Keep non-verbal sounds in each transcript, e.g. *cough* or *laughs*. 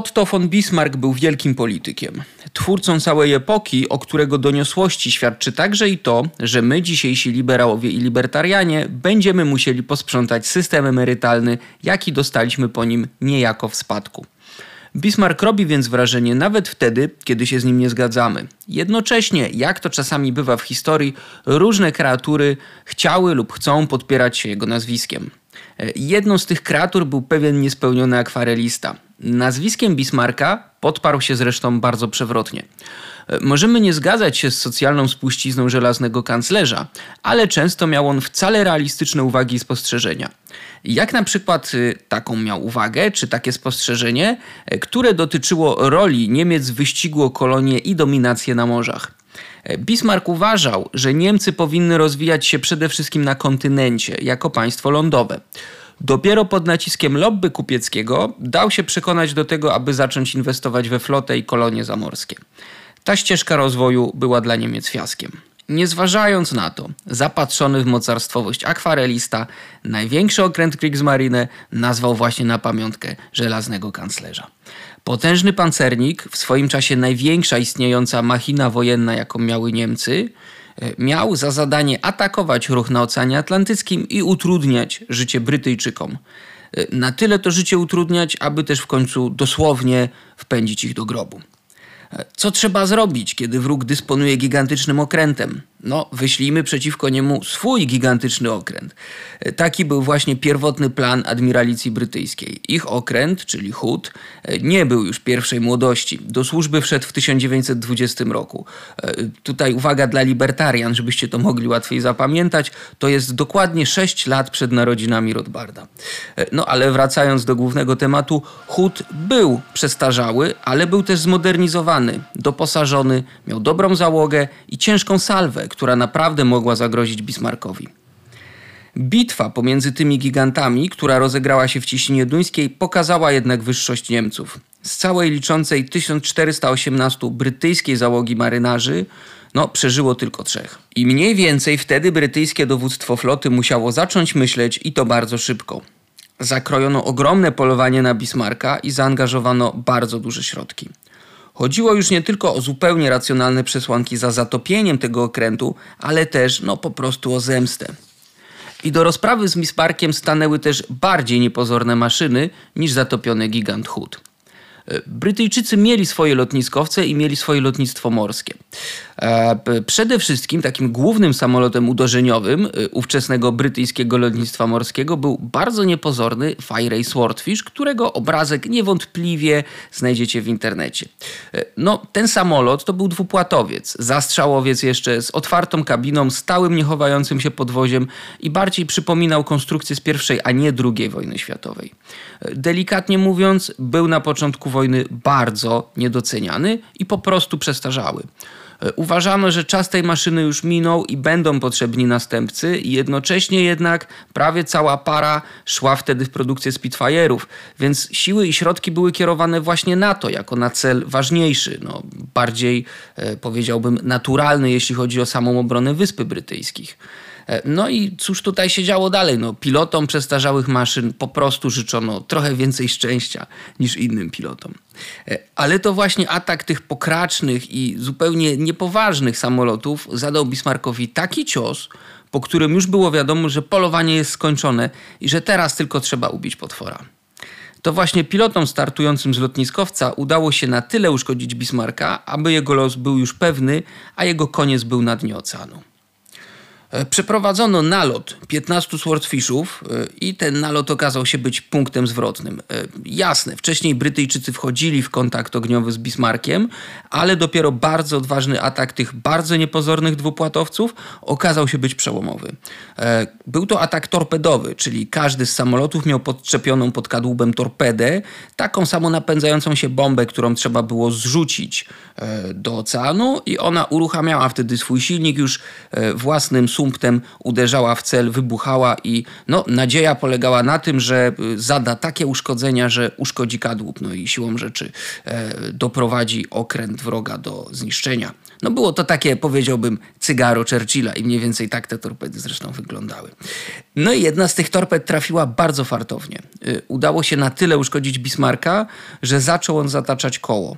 Otto von Bismarck był wielkim politykiem. Twórcą całej epoki, o którego doniosłości świadczy także i to, że my, dzisiejsi liberałowie i libertarianie, będziemy musieli posprzątać system emerytalny, jaki dostaliśmy po nim niejako w spadku. Bismarck robi więc wrażenie nawet wtedy, kiedy się z nim nie zgadzamy. Jednocześnie, jak to czasami bywa w historii, różne kreatury chciały lub chcą podpierać się jego nazwiskiem. Jedną z tych kreatur był pewien niespełniony akwarelista. Nazwiskiem Bismarcka podparł się zresztą bardzo przewrotnie. Możemy nie zgadzać się z socjalną spuścizną żelaznego kanclerza, ale często miał on wcale realistyczne uwagi i spostrzeżenia. Jak na przykład y, taką miał uwagę, czy takie spostrzeżenie, które dotyczyło roli Niemiec w wyścigu o kolonie i dominację na morzach. Y, Bismarck uważał, że Niemcy powinny rozwijać się przede wszystkim na kontynencie, jako państwo lądowe. Dopiero pod naciskiem lobby kupieckiego dał się przekonać do tego, aby zacząć inwestować we flotę i kolonie zamorskie. Ta ścieżka rozwoju była dla Niemiec fiaskiem. Nie zważając na to, zapatrzony w mocarstwowość akwarelista, największy okręt Kriegsmarine nazwał właśnie na pamiątkę żelaznego kanclerza. Potężny pancernik, w swoim czasie największa istniejąca machina wojenna, jaką miały Niemcy, e, miał za zadanie atakować ruch na Oceanie Atlantyckim i utrudniać życie Brytyjczykom. E, na tyle to życie utrudniać, aby też w końcu dosłownie wpędzić ich do grobu. Co trzeba zrobić, kiedy wróg dysponuje gigantycznym okrętem? No, wyślijmy przeciwko niemu swój gigantyczny okręt. Taki był właśnie pierwotny plan admiralicji brytyjskiej. Ich okręt, czyli Hood, nie był już pierwszej młodości. Do służby wszedł w 1920 roku. Tutaj uwaga dla libertarian, żebyście to mogli łatwiej zapamiętać. To jest dokładnie 6 lat przed narodzinami Rothbarda. No ale wracając do głównego tematu, Hood był przestarzały, ale był też zmodernizowany, doposażony, miał dobrą załogę i ciężką salwę, która naprawdę mogła zagrozić Bismarckowi. Bitwa pomiędzy tymi gigantami, która rozegrała się w Ciśnienie Duńskiej, pokazała jednak wyższość Niemców. Z całej liczącej 1418 brytyjskiej załogi marynarzy, no, przeżyło tylko trzech. I mniej więcej wtedy brytyjskie dowództwo floty musiało zacząć myśleć i to bardzo szybko. Zakrojono ogromne polowanie na Bismarcka i zaangażowano bardzo duże środki. Chodziło już nie tylko o zupełnie racjonalne przesłanki za zatopieniem tego okrętu, ale też no po prostu o zemstę. I do rozprawy z Misparkiem stanęły też bardziej niepozorne maszyny niż zatopiony gigant Hood. Brytyjczycy mieli swoje lotniskowce i mieli swoje lotnictwo morskie. E, przede wszystkim takim głównym samolotem uderzeniowym e, ówczesnego brytyjskiego lotnictwa morskiego był bardzo niepozorny Fire Swordfish, którego obrazek niewątpliwie znajdziecie w internecie. E, no, ten samolot to był dwupłatowiec, zastrzałowiec jeszcze z otwartą kabiną, stałym niechowającym się podwoziem i bardziej przypominał konstrukcję z pierwszej, a nie drugiej wojny światowej. Delikatnie mówiąc, był na początku wojny bardzo niedoceniany i po prostu przestarzały. E, uważano, że czas tej maszyny już minął i będą potrzebni następcy, i jednocześnie jednak prawie cała para szła wtedy w produkcję Spitfire'ów, więc siły i środki były kierowane właśnie na to, jako na cel ważniejszy, no, bardziej e, powiedziałbym naturalny, jeśli chodzi o samą obronę Wyspy Brytyjskich. E, no i cóż tutaj się działo dalej? No, pilotom przestarzałych maszyn po prostu życzono trochę więcej szczęścia niż innym pilotom. E, ale to właśnie atak tych pokracznych i zupełnie niepoważnych samolotów zadał Bismarckowi taki cios, po którym już było wiadomo, że polowanie jest skończone i że teraz tylko trzeba ubić potwora. To właśnie pilotom startującym z lotniskowca udało się na tyle uszkodzić Bismarcka, aby jego los był już pewny, a jego koniec był na dnie oceanu. E, przeprowadzono nalot 15 swordfishów e, i ten nalot okazał się być punktem zwrotnym. E, jasne, wcześniej Brytyjczycy wchodzili w kontakt ogniowy z Bismarckiem, ale dopiero bardzo odważny atak tych bardzo niepozornych dwupłatowców okazał się być przełomowy. Był to atak torpedowy, czyli każdy z samolotów miał podczepioną pod kadłubem torpedę, taką samo napędzającą się bombę, którą trzeba było zrzucić do oceanu i ona uruchamiała wtedy swój silnik już własnym sumptem uderzała w cel, wybuchała i no, nadzieja polegała na tym, że y, zada takie uszkodzenia, że uszkodzi kadłub, no i siłą rzeczy e, doprowadzi okręt wroga do zniszczenia. No było to takie, powiedziałbym, cygaro Churchilla i mniej więcej tak te torpedy zresztą wyglądały. No i jedna z tych torped trafiła bardzo fartownie. Y, udało się na tyle uszkodzić Bismarcka, że zaczął on zataczać koło.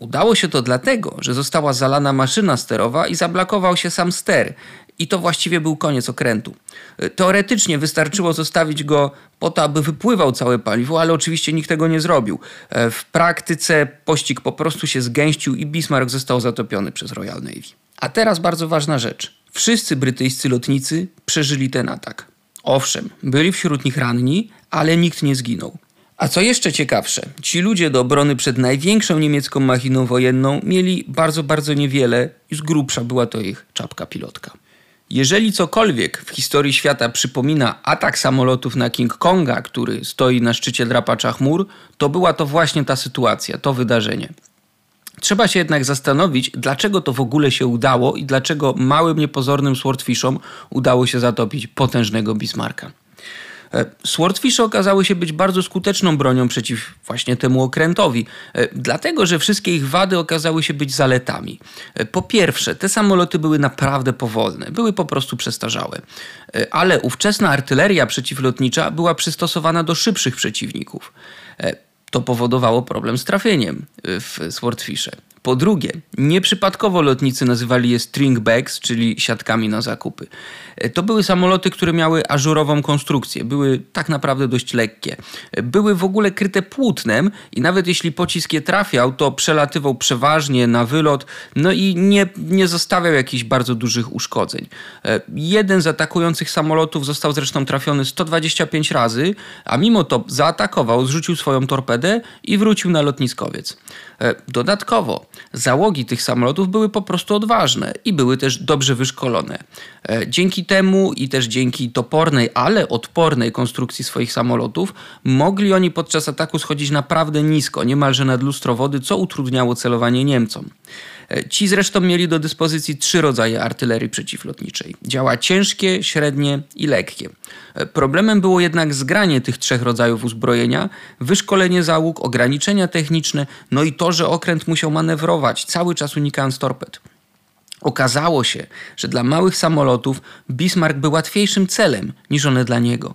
E, udało się to dlatego, że została zalana maszyna sterowa i zablokował się sam ster. I to właściwie był koniec okrętu. Y, teoretycznie wystarczyło zostawić go po to, aby wypływał całe paliwo, ale oczywiście nikt tego nie zrobił. E, w praktyce pościg po prostu się zgęścił i Bismarck został zatopiony przez Royal Navy. A teraz bardzo ważna rzecz. Wszyscy brytyjscy lotnicy przeżyli ten atak. Owszem, byli wśród nich ranni, ale nikt nie zginął. A co jeszcze ciekawsze, ci ludzie do obrony przed największą niemiecką machiną wojenną mieli bardzo, bardzo niewiele i z grubsza była to ich czapka pilotka. Jeżeli cokolwiek w historii świata przypomina atak samolotów na King Konga, który stoi na szczycie drapacza chmur, to była to właśnie ta sytuacja, to wydarzenie. Trzeba się jednak zastanowić, dlaczego to w ogóle się udało i dlaczego małym, niepozornym swordfishom udało się zatopić potężnego Bismarcka. E, Swordfishy okazały się być bardzo skuteczną bronią przeciw właśnie temu okrętowi, e, dlatego że wszystkie ich wady okazały się być zaletami. E, po pierwsze, te samoloty były naprawdę powolne, były po prostu przestarzałe, ale ówczesna artyleria przeciwlotnicza była przystosowana do szybszych przeciwników. To powodowało problem z trafieniem w Swordfishe. Po drugie, nieprzypadkowo lotnicy nazywali je stringbags, czyli siatkami na zakupy. E, to były samoloty, które miały ażurową konstrukcję, były tak naprawdę dość lekkie. E, były w ogóle kryte płótnem i nawet jeśli pocisk je trafiał, to przelatywał przeważnie na wylot, no i nie, nie zostawiał jakichś bardzo dużych uszkodzeń. E, jeden z atakujących samolotów został zresztą trafiony 125 razy, a mimo to zaatakował, zrzucił swoją torpedę i wrócił na lotniskowiec. Dodatkowo, załogi tych samolotów były po prostu odważne i były też dobrze wyszkolone. Dzięki temu i też dzięki topornej, ale odpornej konstrukcji swoich samolotów mogli oni podczas ataku schodzić naprawdę nisko, niemalże nad lustro wody, co utrudniało celowanie Niemcom. Ci zresztą mieli do dyspozycji trzy rodzaje artylerii przeciwlotniczej. Działa ciężkie, średnie i lekkie. Problemem było jednak zgranie tych trzech rodzajów uzbrojenia, wyszkolenie załóg, ograniczenia techniczne, no i to, że okręt musiał manewrować, cały czas unikając torped. Okazało się, że dla małych samolotów Bismarck był łatwiejszym celem niż one dla niego.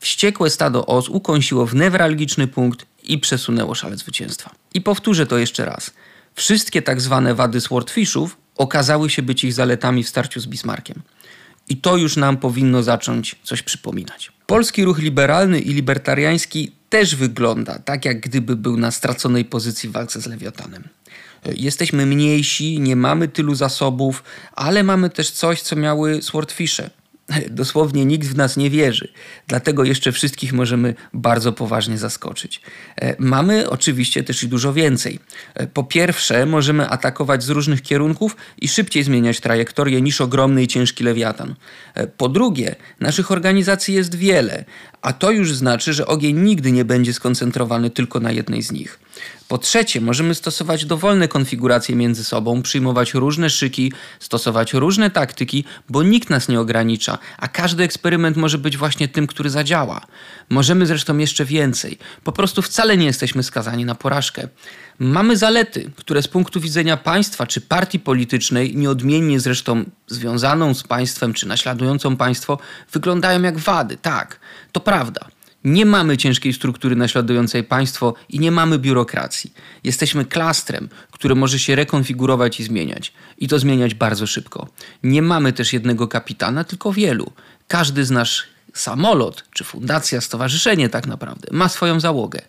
Wściekłe stado os ukąsiło w newralgiczny punkt i przesunęło szale zwycięstwa. I powtórzę to jeszcze raz. Wszystkie tak zwane wady swordfishów okazały się być ich zaletami w starciu z Bismarckiem. I to już nam powinno zacząć coś przypominać. Polski ruch liberalny i libertariański też wygląda tak, jak gdyby był na straconej pozycji w walce z Lewiatanem. Jesteśmy mniejsi, nie mamy tylu zasobów, ale mamy też coś, co miały swordfishe. *laughs* Dosłownie nikt w nas nie wierzy, dlatego jeszcze wszystkich możemy bardzo poważnie zaskoczyć. E, mamy oczywiście też i dużo więcej. E, po pierwsze, możemy atakować z różnych kierunków i szybciej zmieniać trajektorię niż ogromny i ciężki lewiatan. E, po drugie, naszych organizacji jest wiele, a to już znaczy, że ogień nigdy nie będzie skoncentrowany tylko na jednej z nich. Po trzecie, możemy stosować dowolne konfiguracje między sobą, przyjmować różne szyki, stosować różne taktyki, bo nikt nas nie ogranicza, a każdy eksperyment może być właśnie tym, który zadziała. Możemy zresztą jeszcze więcej. Po prostu wcale nie jesteśmy skazani na porażkę. Mamy zalety, które z punktu widzenia państwa czy partii politycznej, nieodmiennie zresztą związaną z państwem czy naśladującą państwo, wyglądają jak wady. Tak, to prawda. Nie mamy ciężkiej struktury naśladującej państwo i nie mamy biurokracji. Jesteśmy klastrem, który może się rekonfigurować i zmieniać. I to zmieniać bardzo szybko. Nie mamy też jednego kapitana, tylko wielu. Każdy z nasz samolot, czy fundacja, stowarzyszenie tak naprawdę, ma swoją załogę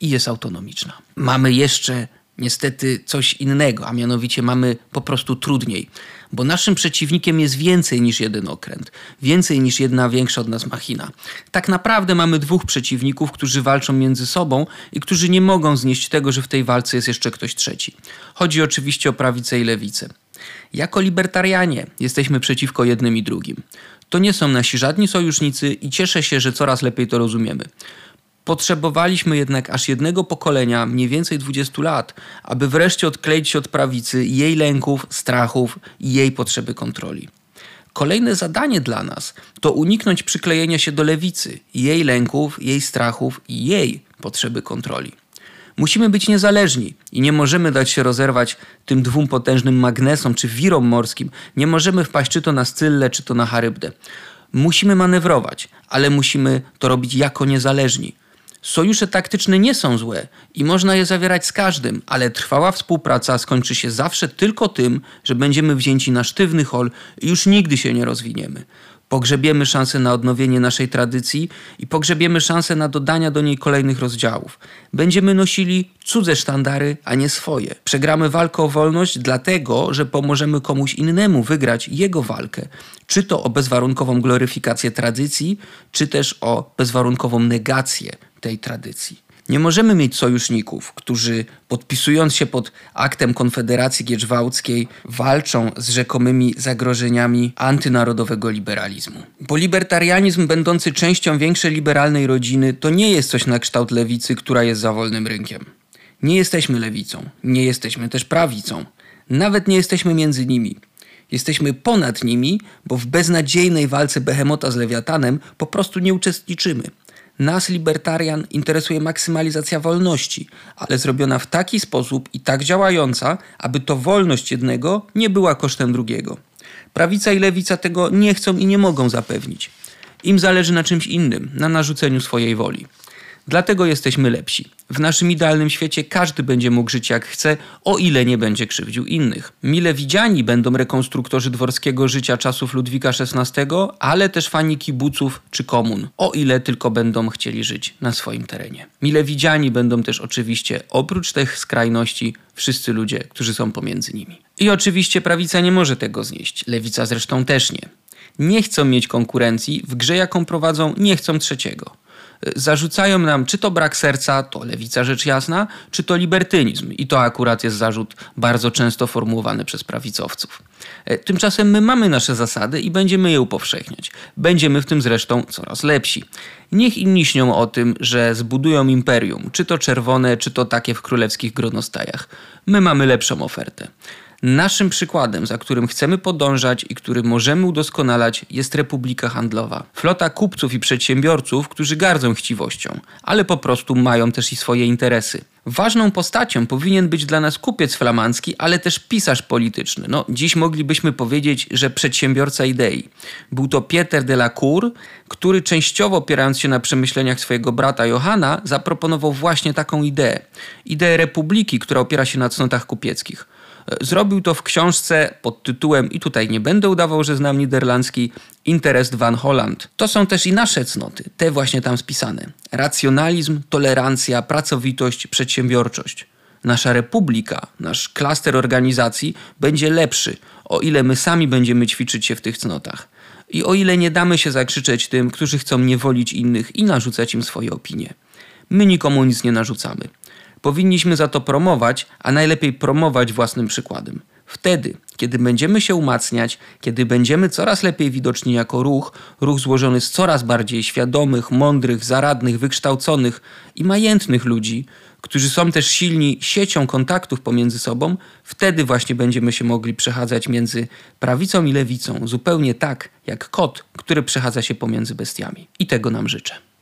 i jest autonomiczna. Mamy jeszcze niestety coś innego, a mianowicie mamy po prostu trudniej, bo naszym przeciwnikiem jest więcej niż jeden okręt, więcej niż jedna większa od nas machina. Tak naprawdę mamy dwóch przeciwników, którzy walczą między sobą i którzy nie mogą znieść tego, że w tej walce jest jeszcze ktoś trzeci. Chodzi oczywiście o prawicę i lewicę. Jako libertarianie jesteśmy przeciwko jednym i drugim. To nie są nasi żadni sojusznicy i cieszę się, że coraz lepiej to rozumiemy. Potrzebowaliśmy jednak aż jednego pokolenia, mniej więcej 20 lat, aby wreszcie odkleić się od prawicy jej lęków, strachów i jej potrzeby kontroli. Kolejne zadanie dla nas to uniknąć przyklejenia się do lewicy, jej lęków, jej strachów i jej potrzeby kontroli. Musimy być niezależni i nie możemy dać się rozerwać tym dwóm potężnym magnesom czy wirom morskim. Nie możemy wpaść czy to na Scyllę, czy to na Charybdę. Musimy manewrować, ale musimy to robić jako niezależni. Sojusze taktyczne nie są złe i można je zawierać z każdym, ale trwała współpraca skończy się zawsze tylko tym, że będziemy wzięci na sztywny hol i już nigdy się nie rozwiniemy. Pogrzebiemy szansę na odnowienie naszej tradycji i pogrzebiemy szansę na dodania do niej kolejnych rozdziałów. Będziemy nosili cudze sztandary, a nie swoje. Przegramy walkę o wolność dlatego, że pomożemy komuś innemu wygrać jego walkę. Czy to o bezwarunkową gloryfikację tradycji, czy też o bezwarunkową negację tej tradycji. Nie możemy mieć sojuszników, którzy podpisując się pod aktem Konfederacji Gieczwałckiej walczą z rzekomymi zagrożeniami antynarodowego liberalizmu. Bo libertarianizm będący częścią większej liberalnej rodziny to nie jest coś na kształt lewicy, która jest za wolnym rynkiem. Nie jesteśmy lewicą, nie jesteśmy też prawicą. Nawet nie jesteśmy między nimi. Jesteśmy ponad nimi, bo w beznadziejnej walce Behemota z Lewiatanem po prostu nie uczestniczymy. Nas, libertarian, interesuje maksymalizacja wolności, ale zrobiona w taki sposób i tak działająca, aby to wolność jednego nie była kosztem drugiego. Prawica i lewica tego nie chcą i nie mogą zapewnić. Im zależy na czymś innym, na narzuceniu swojej woli. Dlatego jesteśmy lepsi. W naszym idealnym świecie każdy będzie mógł żyć jak chce, o ile nie będzie krzywdził innych. Mile widziani będą rekonstruktorzy dworskiego życia czasów Ludwika XVI, ale też fani kibuców czy komun, o ile tylko będą chcieli żyć na swoim terenie. Mile widziani będą też oczywiście, oprócz tych skrajności, wszyscy ludzie, którzy są pomiędzy nimi. I oczywiście prawica nie może tego znieść, lewica zresztą też nie. Nie chcą mieć konkurencji, w grze jaką prowadzą nie chcą trzeciego zarzucają nam czy to brak serca, to lewica rzecz jasna, czy to libertynizm. I to akurat jest zarzut bardzo często formułowany przez prawicowców. E, tymczasem my mamy nasze zasady i będziemy je upowszechniać. Będziemy w tym zresztą coraz lepsi. Niech inni śnią o tym, że zbudują imperium, czy to czerwone, czy to takie w królewskich gronostajach. My mamy lepszą ofertę. Naszym przykładem, za którym chcemy podążać i który możemy udoskonalać, jest Republika Handlowa. Flota kupców i przedsiębiorców, którzy gardzą chciwością, ale po prostu mają też i swoje interesy. Ważną postacią powinien być dla nas kupiec flamandzki, ale też pisarz polityczny. No, dziś moglibyśmy powiedzieć, że przedsiębiorca idei. Był to Pieter de la Cour, który częściowo opierając się na przemyśleniach swojego brata Johanna, zaproponował właśnie taką ideę. Ideę republiki, która opiera się na cnotach kupieckich. Zrobił to w książce pod tytułem, i tutaj nie będę udawał, że znam niderlandzki, Interest van Holland. To są też i nasze cnoty, te właśnie tam spisane. Racjonalizm, tolerancja, pracowitość, przedsiębiorczość. Nasza republika, nasz klaster organizacji będzie lepszy, o ile my sami będziemy ćwiczyć się w tych cnotach. I o ile nie damy się zakrzyczeć tym, którzy chcą niewolić innych i narzucać im swoje opinie. My nikomu nic nie narzucamy. Powinniśmy za to promować, a najlepiej promować własnym przykładem. Wtedy, kiedy będziemy się umacniać, kiedy będziemy coraz lepiej widoczni jako ruch, ruch złożony z coraz bardziej świadomych, mądrych, zaradnych, wykształconych i majętnych ludzi, którzy są też silni siecią kontaktów pomiędzy sobą, wtedy właśnie będziemy się mogli przechadzać między prawicą i lewicą, zupełnie tak jak kot, który przechadza się pomiędzy bestiami. I tego nam życzę.